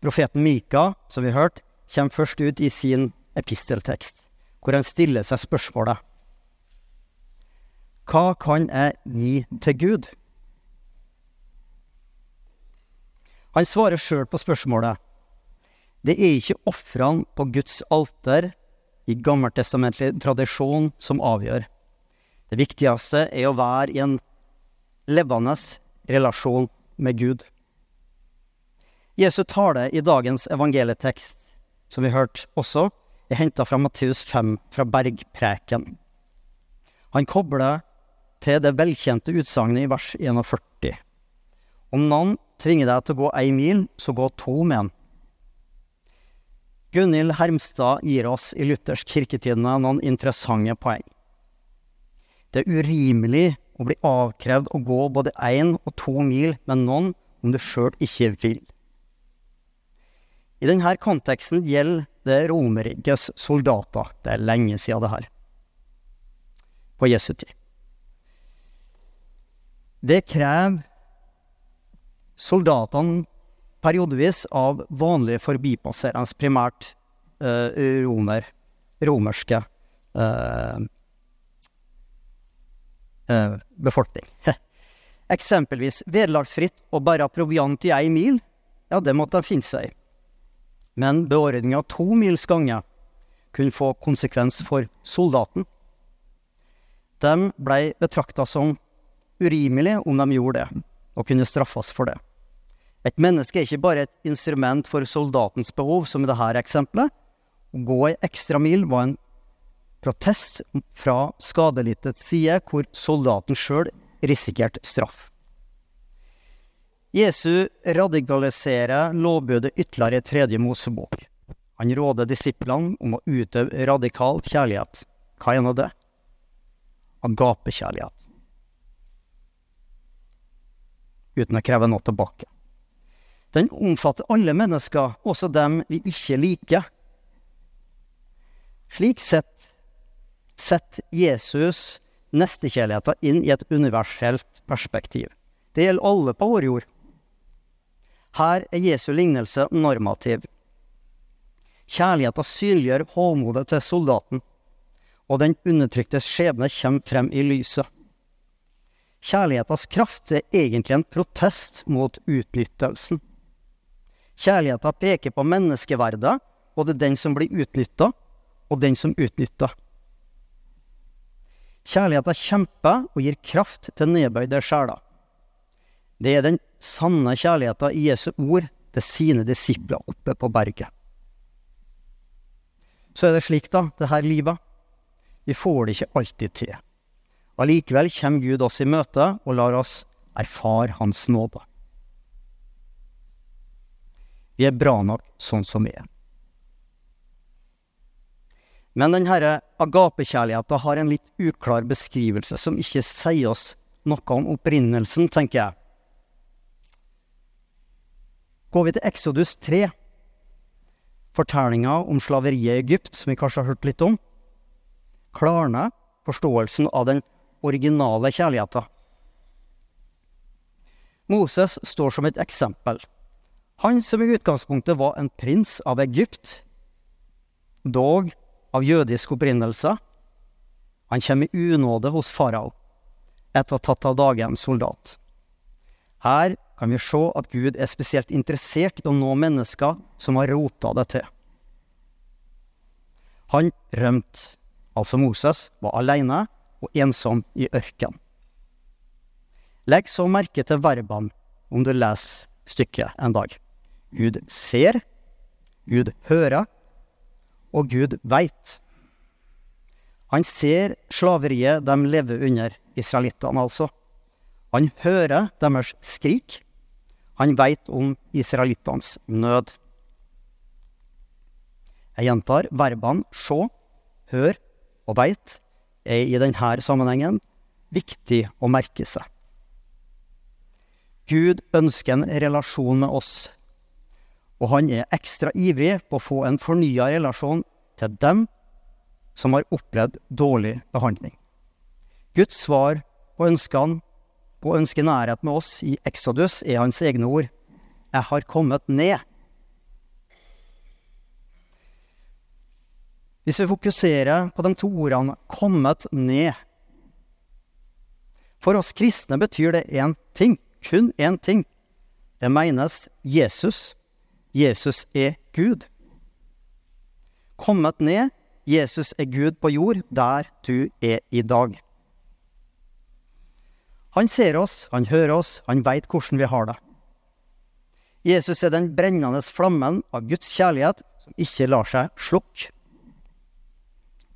Profeten Mika, som vi hørte, kommer først ut i sin episteltekst, hvor han stiller seg spørsmålet Hva kan jeg gi til Gud? Han svarer sjøl på spørsmålet. Det er ikke ofrene på Guds alter i gammeltestamentlig tradisjon som avgjør. Det viktigste er å være i en levende relasjon med Gud. Jesu tale i dagens evangelietekst, som vi hørte også, er henta fra Matteus 5, fra Bergpreken. Han kobler til det velkjente utsagnet i vers 41. Om noen tvinger deg til å gå ei mil, så gå to med han. Gunhild Hermstad gir oss i Luthers kirketidene noen interessante poeng. Det er urimelig å bli avkrevd å gå både én og to mil med noen om du sjøl ikke vil. I denne konteksten gjelder det Romerrikes soldater. Det er lenge siden det her. På Jesu tid. Det krever soldatene periodevis av vanlige forbipasserende, primært eh, romer, romerske eh, eh, befolkning. Eksempelvis vederlagsfritt å bære proviant i ei mil, ja, det måtte de finne seg i. Men beordringa to mils gange kunne få konsekvens for soldaten. De blei betrakta som urimelige om de gjorde det, og kunne straffes for det. Et menneske er ikke bare et instrument for soldatens behov, som i dette eksempelet. Å gå ei ekstra mil var en protest fra skadelidtes side, hvor soldaten sjøl risikerte straff. Jesu radikaliserer lovbudet ytterligere i tredje Mosebok. Han råder disiplene om å utøve radikal kjærlighet. Hva er nå det? Agapekjærlighet. Uten å kreve noe tilbake. Den omfatter alle mennesker, også dem vi ikke liker. Slik sett setter Jesus nestekjærligheten inn i et universelt perspektiv. Det gjelder alle på vår jord. Her er Jesu lignelse normativ. Kjærligheten synliggjør hovmodet til soldaten, og den undertryktes skjebne kommer frem i lyset. Kjærlighetens kraft er egentlig en protest mot utnyttelsen. Kjærligheten peker på menneskeverdet, både den som blir utnytta, og den som utnytter. Kjærligheten kjemper og gir kraft til nedbøyde sjeler. Det er den sanne kjærligheten i Jesu ord til sine disipler oppe på berget. Så er det slik, da, det her livet. Vi får det ikke alltid til. Allikevel kommer Gud oss i møte og lar oss erfare Hans nåde. Vi er bra nok sånn som vi er. Men denne agapekjærligheten har en litt uklar beskrivelse som ikke sier oss noe om opprinnelsen, tenker jeg. Går vi til Exodus 3, fortellinga om slaveriet i Egypt, som vi kanskje har hørt litt om, klarner forståelsen av den originale kjærligheten. Moses står som et eksempel. Han som i utgangspunktet var en prins av Egypt, dog av jødisk opprinnelse. Han kommer i unåde hos farao etter å ha tatt av dage en soldat. Her kan vi se at Gud er spesielt interessert i å nå mennesker som har rota det til. Han rømte, altså Moses, var alene og ensom i ørkenen. Legg så merke til verbene om du leser stykket en dag. Gud ser, Gud hører, og Gud veit. Han ser slaveriet de lever under, israelittene altså. Han hører deres skrik. Han veit om israelittenes nød. Jeg gjentar, verbene sjå, hør og veit er i denne sammenhengen viktig å merke seg. Gud ønsker en relasjon med oss og han er ekstra ivrig på å få en fornya relasjon til dem som har opplevd dårlig behandling. Guds svar på ønskene og ønsker nærhet med oss i Exodus, er hans egne ord. Jeg har kommet ned. Hvis vi fokuserer på de to ordene 'kommet ned' For oss kristne betyr det én ting, kun én ting. Det menes Jesus. Jesus er Gud. Kommet ned, Jesus er Gud på jord, der du er i dag. Han ser oss, han hører oss, han veit hvordan vi har det. Jesus er den brennende flammen av Guds kjærlighet som ikke lar seg slukke.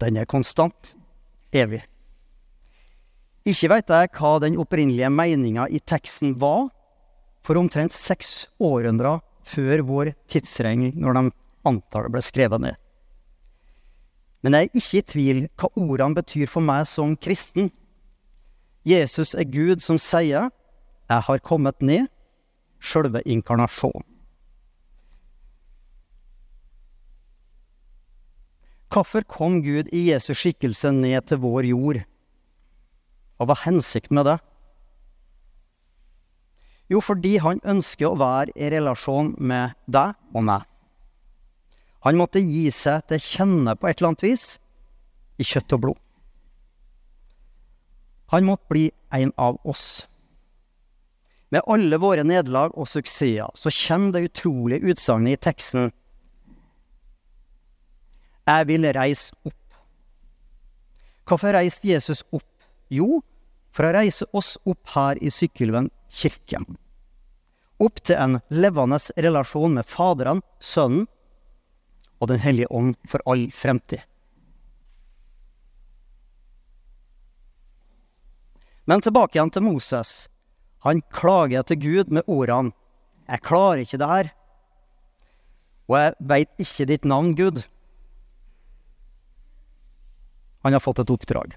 Den er konstant, evig. Ikke veit jeg hva den opprinnelige meninga i teksten var for omtrent seks århundrer før vår tidsregning, når de antallet ble skrevet ned. Men jeg er ikke i tvil hva ordene betyr for meg som kristen. Jesus er Gud som sier 'Jeg har kommet ned', sjølve inkarnasjonen. Hvorfor kom Gud i Jesus skikkelse ned til vår jord? Og hva er hensikten med det? Jo, fordi han ønsker å være i relasjon med deg og meg. Han måtte gi seg til kjenne på et eller annet vis i kjøtt og blod. Han måtte bli en av oss. Med alle våre nederlag og suksesser så kommer det utrolige utsagnet i teksten Jeg vil reise opp. Hvorfor reiste Jesus opp? Jo, for å reise oss opp her i Sykkylven kirke. Opp til en levende relasjon med Faderen, Sønnen og Den hellige ånd for all fremtid. Men tilbake igjen til Moses. Han klager til Gud med ordene 'Jeg klarer ikke det her', og 'jeg veit ikke ditt navn, Gud'. Han har fått et oppdrag.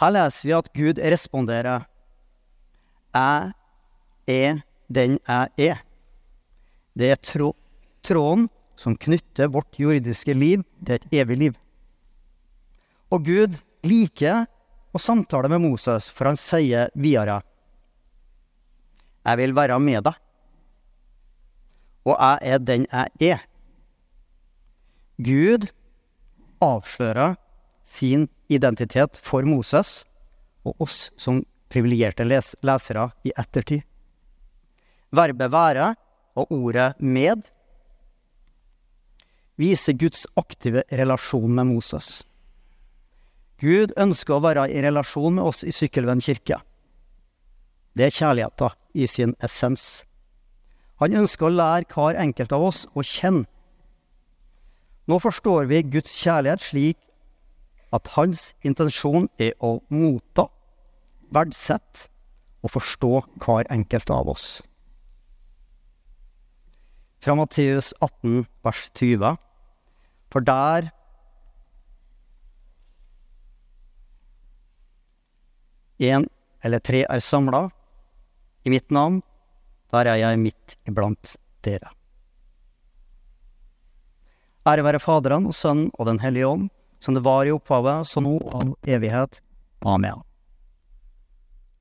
Her leser vi at Gud responderer 'Jeg er den jeg er'. Det er trå tråden som knytter vårt jordiske liv til et evig liv. Og Gud liker å samtaler med Moses, for han sier videre Jeg vil være med deg, og jeg er den jeg er. Gud avslører sin identitet for Moses og oss som privilegerte les lesere i ettertid. Verbet 'være' og ordet 'med' viser Guds aktive relasjon med Moses. Gud ønsker å være i relasjon med oss i Sykkylven kirke. Det er kjærligheten i sin essens. Han ønsker å lære hver enkelt av oss å kjenne. Nå forstår vi Guds kjærlighet slik at hans intensjon er å motta, verdsette og forstå hver enkelt av oss. Fra Matteus 18, vers 20. For der én eller tre er samla i mitt navn, der er jeg midt iblant dere. Ære være Faderen og Sønnen og Den hellige ånd, som det var i opphavet, så nå og all evighet. Amen.